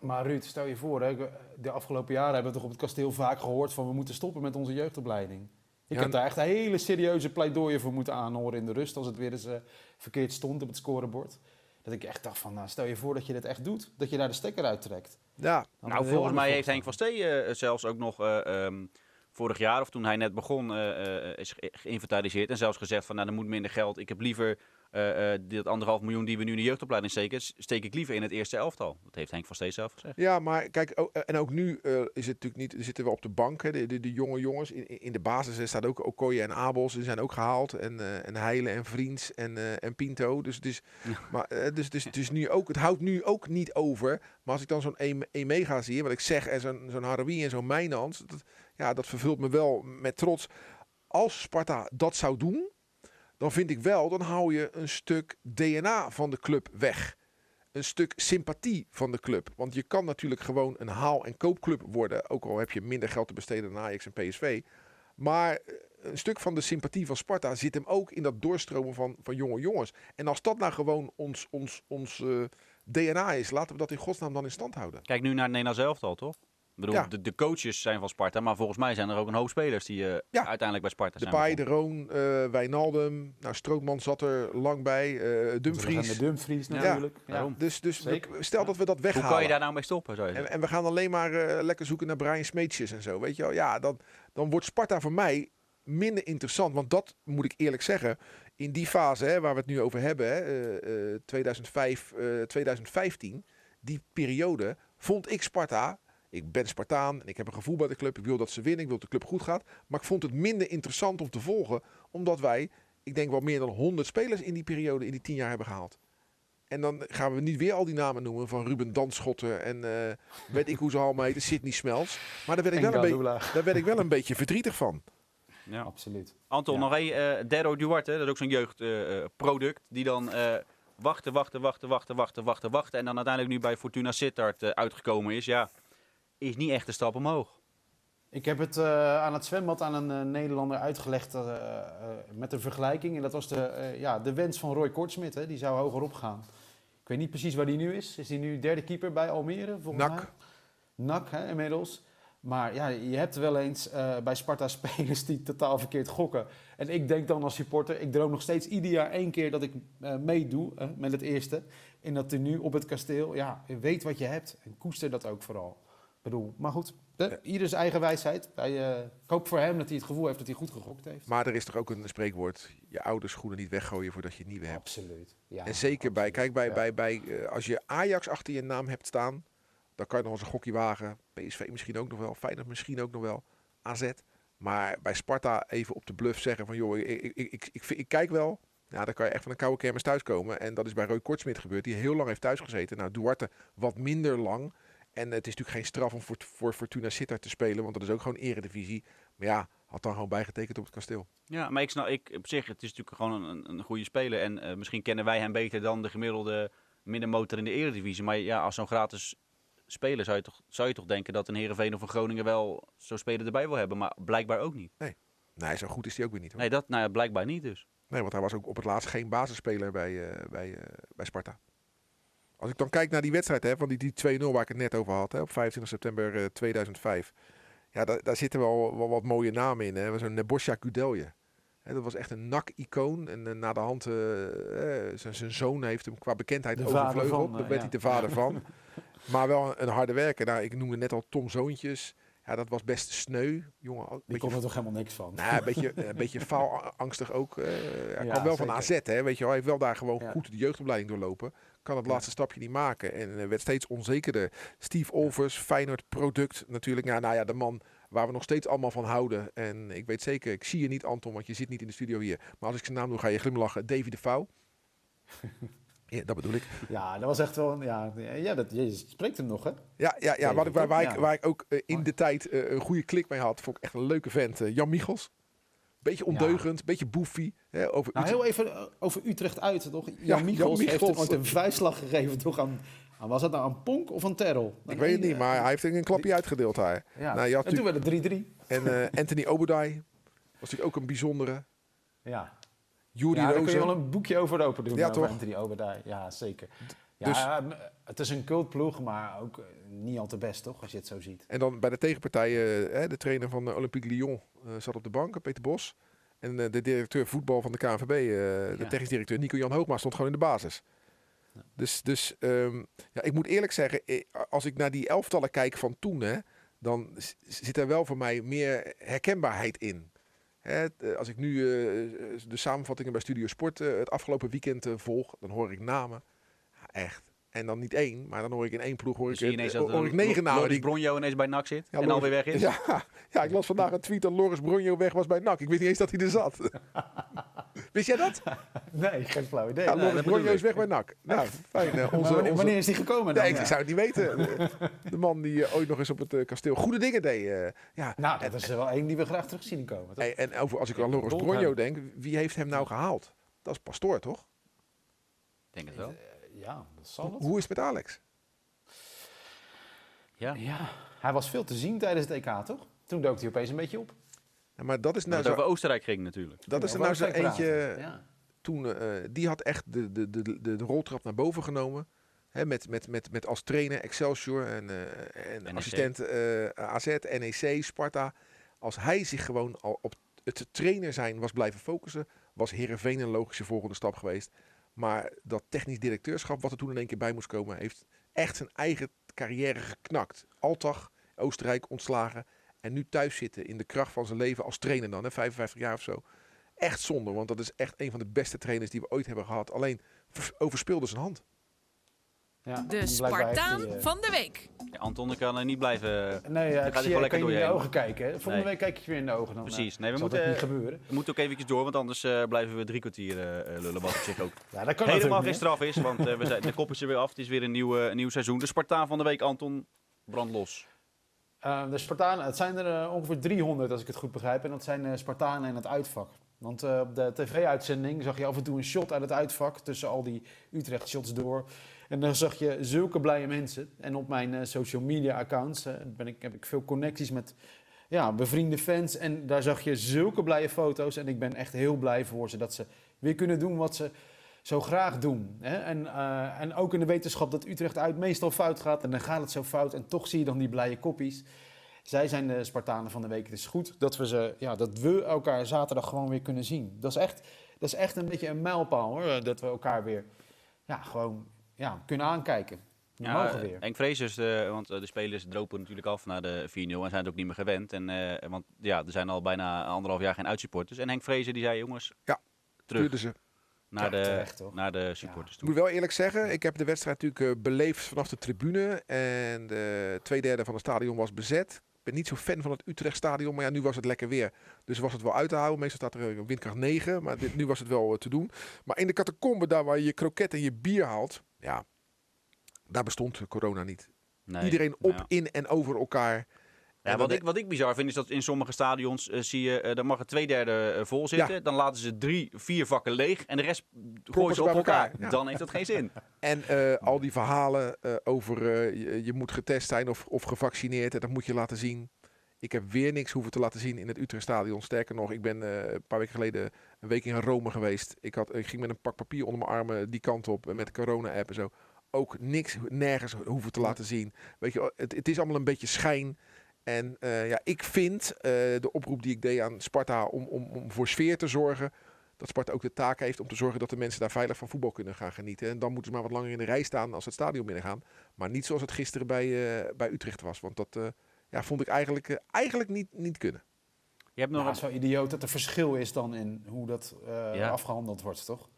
Maar Ruud, stel je voor, hè, de afgelopen jaren hebben we toch op het kasteel vaak gehoord van we moeten stoppen met onze jeugdopleiding. Ik Ja, heb daar echt hele serieuze pleidooien voor moeten aanhoren in de rust als het weer eens eh, verkeerd stond op het scorebord. Dat ik echt dacht van, nou, stel je voor dat je dit echt doet, dat je daar de stekker uittrekt. Ja, Dan Nou, volgens mij heeft Henk van Stee eh, zelfs ook nog eh, ehm, vorig jaar, of toen hij net begon, eh, eh, is ge- geïnventariseerd. En zelfs gezegd van, nou, er moet minder geld. Ik heb liever eh, eh, dit anderhalf miljoen die we nu in de jeugdopleiding steken, steek ik liever in het eerste elftal. Dat heeft Henk van Stee zelf gezegd. Ja, maar kijk, o- en ook nu eh, is het natuurlijk niet, zitten we op de bank, hè, de, de, de jonge jongens. In, in de basis eh, staat ook Okoye en Abels, die zijn ook gehaald. En, eh en Heilen en Vriends en, eh, en Pinto. Dus, dus, maar, eh, dus, dus, dus nu ook, het houdt nu ook niet over. Maar als ik dan zo'n Em- Emega zie, wat ik zeg, en zo'n zo'n Harawi en zo'n Mijnans, dat, ja, dat vervult me wel met trots. Als Sparta dat zou doen, dan vind ik wel, dan hou je een stuk DNA van de club weg een stuk sympathie van de club. Want je kan natuurlijk gewoon een haal- en koopclub worden. Ook al heb je minder geld te besteden dan Ajax en PSV. Maar eh, een stuk van de sympathie van Sparta zit hem ook in dat doorstromen van, van jonge jongens. En als dat nou gewoon ons, ons, ons eh, DNA is, laten we dat in godsnaam dan in stand houden. Kijk nu naar het Nederlands elftal, toch? Ik bedoel, Ja. de, de coaches zijn van Sparta, maar volgens mij zijn er ook een hoop spelers die eh, Ja. uiteindelijk bij Sparta De zijn Pai, de. Roon, eh Wijnaldum. Nou, Strootman zat er lang bij. eh Dumfries. Dumfries Ja, natuurlijk. Ja. Dus, dus we- stel dat we dat Hoe weghalen. kan je daar nou mee stoppen, zou je En, en we gaan alleen maar eh, lekker zoeken naar Brian Smeetjes en zo. Weet je wel, ja, dan, dan wordt Sparta voor mij minder interessant. Want dat moet ik eerlijk zeggen. In die fase hè, waar we het nu over hebben, hè, eh, eh, 2005, eh, 2015, die periode, vond ik Sparta. Ik ben Spartaan en ik heb een gevoel bij de club. Ik wil dat ze winnen, ik wil dat de club goed gaat. Maar ik vond het minder interessant om te volgen. Omdat wij, ik denk wel meer dan 100 spelers in die periode, in die 10 jaar hebben gehaald. En dan gaan we niet weer al die namen noemen van Ruben Danschotten en eh, weet ik hoe ze allemaal heten, Sidney Smelts. Maar daar werd, ik wel een beetje, daar werd ik wel een beetje verdrietig van. Ja. Absoluut. Anton, Ja. nog één. eh Dero Duarte, dat is ook zo'n jeugdproduct. die dan eh, wachten, wachten, wachten, wachten, wachten, wachten, wachten. En dan uiteindelijk nu bij Fortuna Sittard eh, uitgekomen is. Ja, is niet echt een stap omhoog. Ik heb het eh, aan het zwembad aan een eh, Nederlander uitgelegd eh, met een vergelijking. En dat was de, eh, ja, de wens van Roy Kortsmit. Hè. Die zou hoger opgaan. Ik weet niet precies waar hij nu is. Is hij nu derde keeper bij Almere? Volgens Nak. Mij? Nak, hè, inmiddels. Maar ja, je hebt wel eens eh, bij Sparta spelers die totaal verkeerd gokken. En ik denk dan als supporter, ik droom nog steeds ieder jaar één keer dat ik eh, meedoe met het eerste. In dat tenue op het kasteel. Ja, weet wat je hebt en koester dat ook vooral. Ik bedoel, maar goed, de, ieder zijn eigen wijsheid. Wij, eh, ik hoop voor hem dat hij het gevoel heeft dat hij goed gegokt heeft. Maar er is toch ook een spreekwoord, je ouders schoenen niet weggooien voordat je nieuwe hebt. Absoluut. Ja, en zeker bij, kijk, bij, Ja. bij, bij, eh, als je Ajax achter je naam hebt staan, dan kan je nog eens een gokje wagen. PSV misschien ook nog wel, Feyenoord misschien ook nog wel, AZ. Maar bij Sparta even op de bluff zeggen van, joh, ik, ik, ik, ik, kijk wel. Ja, dan kan je echt van een koude kermis thuiskomen. En dat is bij Roy Kortsmit gebeurd, die heel lang heeft thuisgezeten. Nou, Duarte wat minder lang. En het is natuurlijk geen straf om voor, voor Fortuna Sittard te spelen, want dat is ook gewoon eredivisie. Maar ja, had dan gewoon bijgetekend op het kasteel. Ja, maar ik snap, ik, op zich, het is natuurlijk gewoon een, een goede speler. En eh, misschien kennen wij hem beter dan de gemiddelde middenmotor in de Eredivisie. Maar ja, als zo'n gratis speler zou je, toch, zou je toch denken dat een Heerenveen of een Groningen wel zo'n speler erbij wil hebben. Maar blijkbaar ook niet. Nee, zo goed is hij ook weer niet hoor. Nee, dat nou ja, blijkbaar niet dus. Nee, want hij was ook op het laatst geen basisspeler bij, eh, bij, eh, bij Sparta. Als ik dan kijk naar die wedstrijd, hè, van die, die 2-0 waar ik het net over had, hè, op 25 september eh, 2005. Ja, daar, daar zitten wel, wel wat mooie namen in. Hè. Zo'n Nebosja Kudelje. Hè, dat was echt een NAC-icoon. En eh, na de hand, eh, eh, zijn zijn zoon heeft hem qua bekendheid De overvleugeld. Daar eh, werd ja. hij de vader van. Maar wel een, een harde werker. Nou, ik noemde net al Tom Zoontjes. Ja, dat was best sneu. Jongen, Die beetje kon er toch helemaal niks van. nou, een beetje, een beetje faalangstig ook. eh hij Ja, kwam wel van. AZ, hè, weet je wel. Hij heeft wel daar gewoon Ja. goed de jeugdopleiding doorlopen. Kan het laatste stapje niet maken. En eh, werd steeds onzekerder. Steve Olvers, Feyenoord product natuurlijk. Ja, nou ja, de man waar we nog steeds allemaal van houden. En ik weet zeker, ik zie je niet Anton, want je zit niet in de studio hier. Maar als ik zijn naam doe, ga je glimlachen. Davy de Vouw. ja, dat bedoel ik. Ja, dat was echt wel... een- Ja, ja dat, je spreekt hem nog, hè? Ja, ja, ja wat ik, waar, waar, ik, Ja. waar ik ook eh, in Mooi. de tijd eh, een goede klik mee had. Vond ik echt een leuke vent. eh, Jan Michels. Beetje ondeugend, beetje boefie. Hè, over Nou, Utrecht. heel even over Utrecht uit, toch? Jan Jan Michels heeft Michels. ooit een vuistslag gegeven toch aan, aan... Was dat nou aan Ponk of aan Terrell? Ik weet het niet, maar hij heeft een klapje uitgedeeld daar. Ja, Nou, en toen werd het 3-3. En Anthony Obadai was natuurlijk ook een bijzondere. Ja. Juri ja, daar kun je wel een boekje over open doen. Ja, over toch? Anthony Obadai. Ja, zeker. Ja, Dus- m- het is een cultploeg, maar ook eh, niet al te best, toch? Als je het zo ziet. En dan bij de tegenpartij, eh, hè, de trainer van eh, Olympique Lyon eh, zat op de bank, Peter Bos. En eh, de directeur voetbal van de KNVB, eh, de Ja. technisch directeur Nico-Jan Hoogma, stond gewoon in de basis. Dus, dus ehm, ja, ik moet eerlijk zeggen, eh, als ik naar die elftallen kijk van toen, hè, dan zit er wel voor mij meer herkenbaarheid in. Eh, als ik nu eh, de samenvattingen bij Studio Sport eh, het afgelopen weekend eh, volg, dan hoor ik namen. Ja, echt. En dan niet één, maar dan hoor ik in één ploeg hoor ik, eh, ineens hoor dat ik eh, negen namen. Loris die- Bronjo ineens bij NAC zit Ja, en alweer weg is. Ja, ja, ik las vandaag een tweet dat Loris Bronjo weg was bij NAC. Ik wist niet eens dat hij er zat. Wist jij dat? Nee, geen flauw idee. Ja, Nee, Loris Bronjo is weg bij NAC. Nou, fijn. eh, Onze, wanneer, onze... wanneer is die gekomen dan? Nee, ik Ja. zou het niet weten. De, de man die eh, ooit nog eens op het eh, kasteel goede dingen deed. eh, ja. Nou, dat is er wel één die we graag terug zien komen. Toch? Hey, en over, als ik aan Loris Bronjo denk, wie heeft hem nou gehaald? Dat is Pastoor, toch? Ik denk het wel. Ja, dat zal het. Hoe is het met Alex? Ja. Ja, hij was veel te zien tijdens het EK, toch? Toen dook hij opeens een beetje op. Ja, maar dat is Nou, zo, over Oostenrijk ging natuurlijk. dat is er nou zo eentje... Ja. toen, eh, die had echt de, de, de, de, de roltrap naar boven genomen. Hè, met, met, met, met als trainer Excelsior en, eh, en NEC. assistent eh, AZ, NEC, Sparta. Als hij zich gewoon al op het trainer zijn was blijven focussen, was Herenveen een logische volgende stap geweest. Maar dat technisch directeurschap, wat er toen in één keer bij moest komen, heeft echt zijn eigen carrière geknakt. Altag, Oostenrijk ontslagen. En nu thuis zitten in de kracht van zijn leven als trainer dan, hè, 55 jaar of zo. Echt zonde, want dat is echt een van de beste trainers die we ooit hebben gehad. Alleen vers- overspeelde zijn hand. Ja, De Spartaan eh, van de week. Ja, Anton kan er niet blijven. Nee, ja, ik hij zie, gewoon ik kan lekker je door in je de heen. ogen kijken. hè. Volgende Nee. week kijk ik je weer in de ogen. Dan, Precies. eh, Nee, we zal moeten, dat niet gebeuren. we moeten ook eventjes door, want anders eh, blijven we drie kwartier eh, eh, lullen. Wat op zich ook Ja, dat kan helemaal geen straf is, want eh, we zijn, de kop is er weer af. Het is weer een nieuw, eh, een nieuw seizoen. De Spartaan van de week, Anton, brand los. Eh, de Spartanen, het zijn er eh, ongeveer 300 als ik het goed begrijp. En dat zijn eh, Spartanen in het uitvak. Want eh, op de tv-uitzending zag je af en toe een shot uit het uitvak tussen al die Utrecht-shots door. En dan zag je zulke blije mensen. En op mijn eh, social media accounts eh, ben ik, heb ik veel connecties met ja, bevriende fans. En daar zag je zulke blije foto's. En ik ben echt heel blij voor ze dat ze weer kunnen doen wat ze zo graag doen. Hè? En, eh, en ook in de wetenschap dat Utrecht uit meestal fout gaat. En dan gaat het zo fout. En toch zie je dan die blije koppies. Zij zijn de Spartanen van de week. Het is goed dat we, ze, ja, dat we elkaar zaterdag gewoon weer kunnen zien. Dat is echt, dat is echt een beetje een mijlpaal hoor. Dat we elkaar weer ja, gewoon ja, kunnen aankijken. We mogen weer. Henk Vreesers, eh, want eh, de spelers dropen natuurlijk af naar de 4-0 en zijn het ook niet meer gewend. En, eh, want ja, er zijn al bijna anderhalf jaar geen uitsupporters. En Henk Vrezer die zei, jongens, Ja, terug ze. naar, Ja, de, terecht, naar de supporters Ik toe. moet wel eerlijk zeggen, ik heb de wedstrijd natuurlijk eh, beleefd vanaf de tribune. En de twee derde van het stadion was bezet. Ben niet zo fan van het Utrecht stadion, maar ja, nu was het lekker weer. Dus was het wel uit te houden. Meestal staat er eh, windkracht 9, maar dit, nu was het wel eh, te doen. Maar in de catacombe, daar waar je je kroket en je bier haalt, ja, daar bestond corona niet. Nee. Iedereen op, Ja. in en over elkaar. Ja, wat, ik, wat ik bizar vind is dat in sommige stadions eh, zie je, eh dan mag het twee derde eh, vol zitten. Dan laten ze drie, vier vakken leeg en de rest gooien ze op elkaar. elkaar, ja. Dan heeft dat geen zin. En al die verhalen over je, je moet getest zijn of, of gevaccineerd en dat moet je laten zien. Ik heb weer niks hoeven te laten zien in het Utrechtstadion. Sterker nog, ik ben een paar weken geleden een week in Rome geweest. Ik, had, ik ging met een pak papier onder mijn armen die kant op en met de corona-app en zo. Ook niks, nergens hoeven te laten zien. Weet je, het, het is allemaal een beetje schijn. En eh, ja, ik vind eh, de oproep die ik deed aan Sparta om, om, om voor sfeer te zorgen. Dat Sparta ook de taak heeft om te zorgen dat de mensen daar veilig van voetbal kunnen gaan genieten. En dan moeten ze maar wat langer in de rij staan als ze het stadion binnengaan. Maar niet zoals het gisteren bij, eh, bij Utrecht was. Want dat eh, ja, vond ik eigenlijk, eigenlijk niet, niet kunnen. Je hebt nog Nou, een- zo idioot dat er verschil is dan in hoe dat eh, Ja. afgehandeld wordt, toch?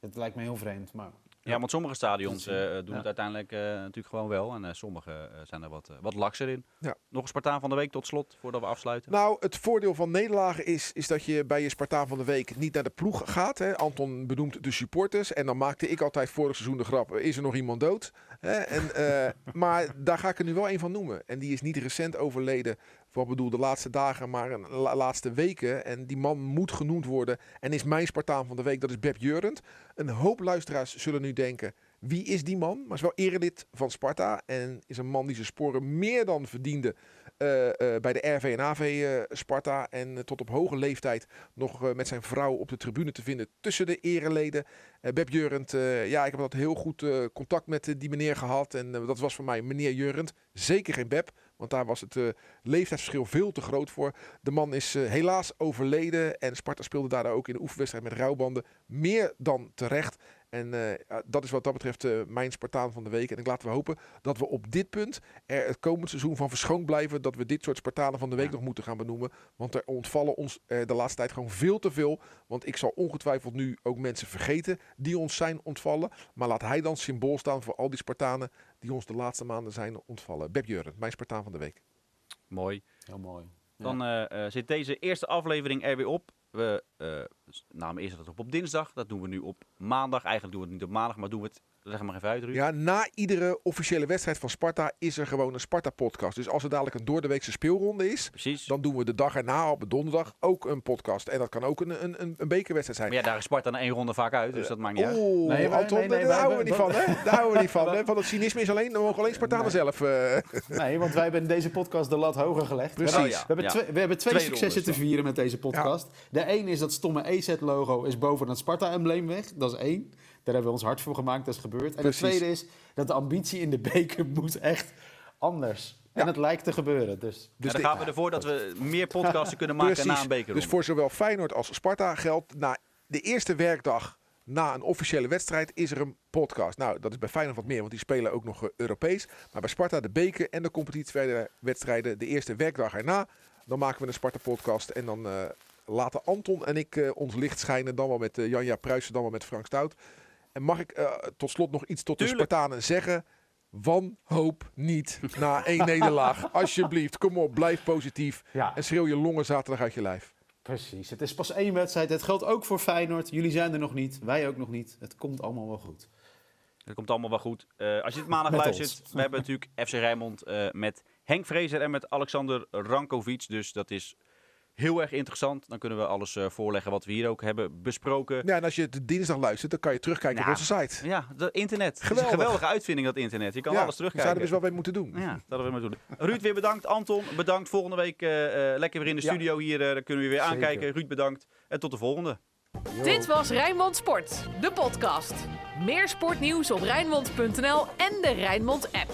Het lijkt me heel vreemd, maar... Ja, want sommige stadions eh, doen ja. het uiteindelijk eh, natuurlijk gewoon wel. En eh, sommige zijn er wat, wat lakser in. Ja. Nog een Spartaan van de week tot slot, voordat we afsluiten. Nou, het voordeel van nederlagen is, is dat je bij je Spartaan van de Week niet naar de ploeg gaat. Hè. Anton benoemt de supporters. En dan maakte ik altijd vorig seizoen de grap, is er nog iemand dood? Hè. En, maar daar ga ik er nu wel een van noemen. En die is niet recent overleden, wat bedoel de laatste dagen, maar la- laatste weken. En die man moet genoemd worden en is mijn Spartaan van de Week, dat is Beb Jurend. Een hoop luisteraars zullen nu denken, wie is die man? Maar is wel erelid van Sparta en is een man die zijn sporen meer dan verdiende eh, eh, bij de RV en AV eh, Sparta. En tot op hoge leeftijd nog met zijn vrouw op de tribune te vinden tussen de ereleden. Beb Jurend, ja, ik heb dat heel goed contact met die meneer gehad. En dat was voor mij meneer Jurend. Zeker geen Beb, want daar was het eh, leeftijdsverschil veel te groot voor. De man is eh, helaas overleden en Sparta speelde daar ook in de oefenwedstrijd met rouwbanden. Meer dan terecht. En eh, ja, dat is wat dat betreft eh, mijn Spartaan van de week. En ik laten we hopen dat we op dit punt er het komend seizoen van verschoond blijven. Dat we dit soort Spartanen van de week Ja. nog moeten gaan benoemen. Want er ontvallen ons eh, de laatste tijd gewoon veel te veel. Want ik zal ongetwijfeld nu ook mensen vergeten die ons zijn ontvallen. Maar laat hij dan symbool staan voor al die Spartanen die ons de laatste maanden zijn ontvallen. Beb Jurren, mijn Spartaan van de week. Mooi. Heel mooi. Dan zit deze eerste aflevering er weer op. We eh, namen eerst dat op op dinsdag. Dat doen we nu op maandag. Eigenlijk doen we het niet op maandag, maar doen we het... Leg maar even uit, Ruud. Ja, na iedere officiële wedstrijd van Sparta is er gewoon een Sparta-podcast. Dus als er dadelijk een doordeweekse speelronde is, Precies. dan doen we de dag erna op de donderdag ook een podcast. En dat kan ook een, een, een, een bekerwedstrijd zijn. Maar ja, daar is Sparta na één ronde vaak uit, dus dat maakt niet uit. Oeh, Nee, Anton, nee, nee, daar houden we niet van, hè? Daar houden we niet van. Hè? Van het cynisme is alleen, dan mogen alleen Spartanen Nee. zelf. eh, Nee, want wij hebben in deze podcast de lat hoger gelegd. Precies. We Oh, ja. we hebben Ja. twee, we hebben twee, Twee successen te vieren met deze podcast. De een is dat stomme EZ-logo is boven het Sparta-embleem weg. Dat is één. Daar hebben we ons hard voor gemaakt, dat is gebeurd. En Precies. het tweede is dat de ambitie in de beker moet echt anders. En Ja. het lijkt te gebeuren. Dus En dus dan gaan we ervoor dat we meer podcasten kunnen maken Precies. na een bekerronde. Dus voor zowel Feyenoord als Sparta geldt na de eerste werkdag na een officiële wedstrijd is er een podcast. Nou, dat is bij Feyenoord wat meer, want die spelen ook nog eh, Europees. Maar bij Sparta de beker en de competitiewedstrijden de eerste werkdag erna. Dan maken we een Sparta-podcast en dan eh, laten Anton en ik eh, ons licht schijnen. Dan wel met Janja Pruisen, dan wel met Frank Stout. En mag ik eh, tot slot nog iets tot Tuurlijk. de Spartanen zeggen? Wanhoop niet na één nederlaag. Alsjeblieft, kom op, blijf positief. ja, En schreeuw je longen zaterdag uit je lijf. precies. Het is pas één wedstrijd. Het geldt ook voor Feyenoord. Jullie zijn er nog niet. Wij ook nog niet. Het komt allemaal wel goed. Dat komt allemaal wel goed. Eh, als je het maandag Met luistert, ons. we hebben natuurlijk FC Rijnmond eh, met Henk Vrezer en met Alexander Rankovic. Dus dat is heel erg interessant. Dan kunnen we alles eh, voorleggen wat we hier ook hebben besproken. Ja, en als je het dinsdag luistert, dan kan je terugkijken Nou, op onze site. Ja, dat internet. Het is Geweldig. een geweldige uitvinding, dat internet. Je kan ja, alles terugkijken. zouden we dus wel mee moeten doen. Ja, dat we maar doen. Ruud, weer bedankt. Anton, bedankt. Volgende week eh, eh, lekker weer in de Ja. studio hier. dan kunnen we weer Zeker. aankijken. Ruud, bedankt. En tot de volgende. Dit was Rijnmond Sport, de podcast. Meer sportnieuws op Rijnmond.nl en de Rijnmond app.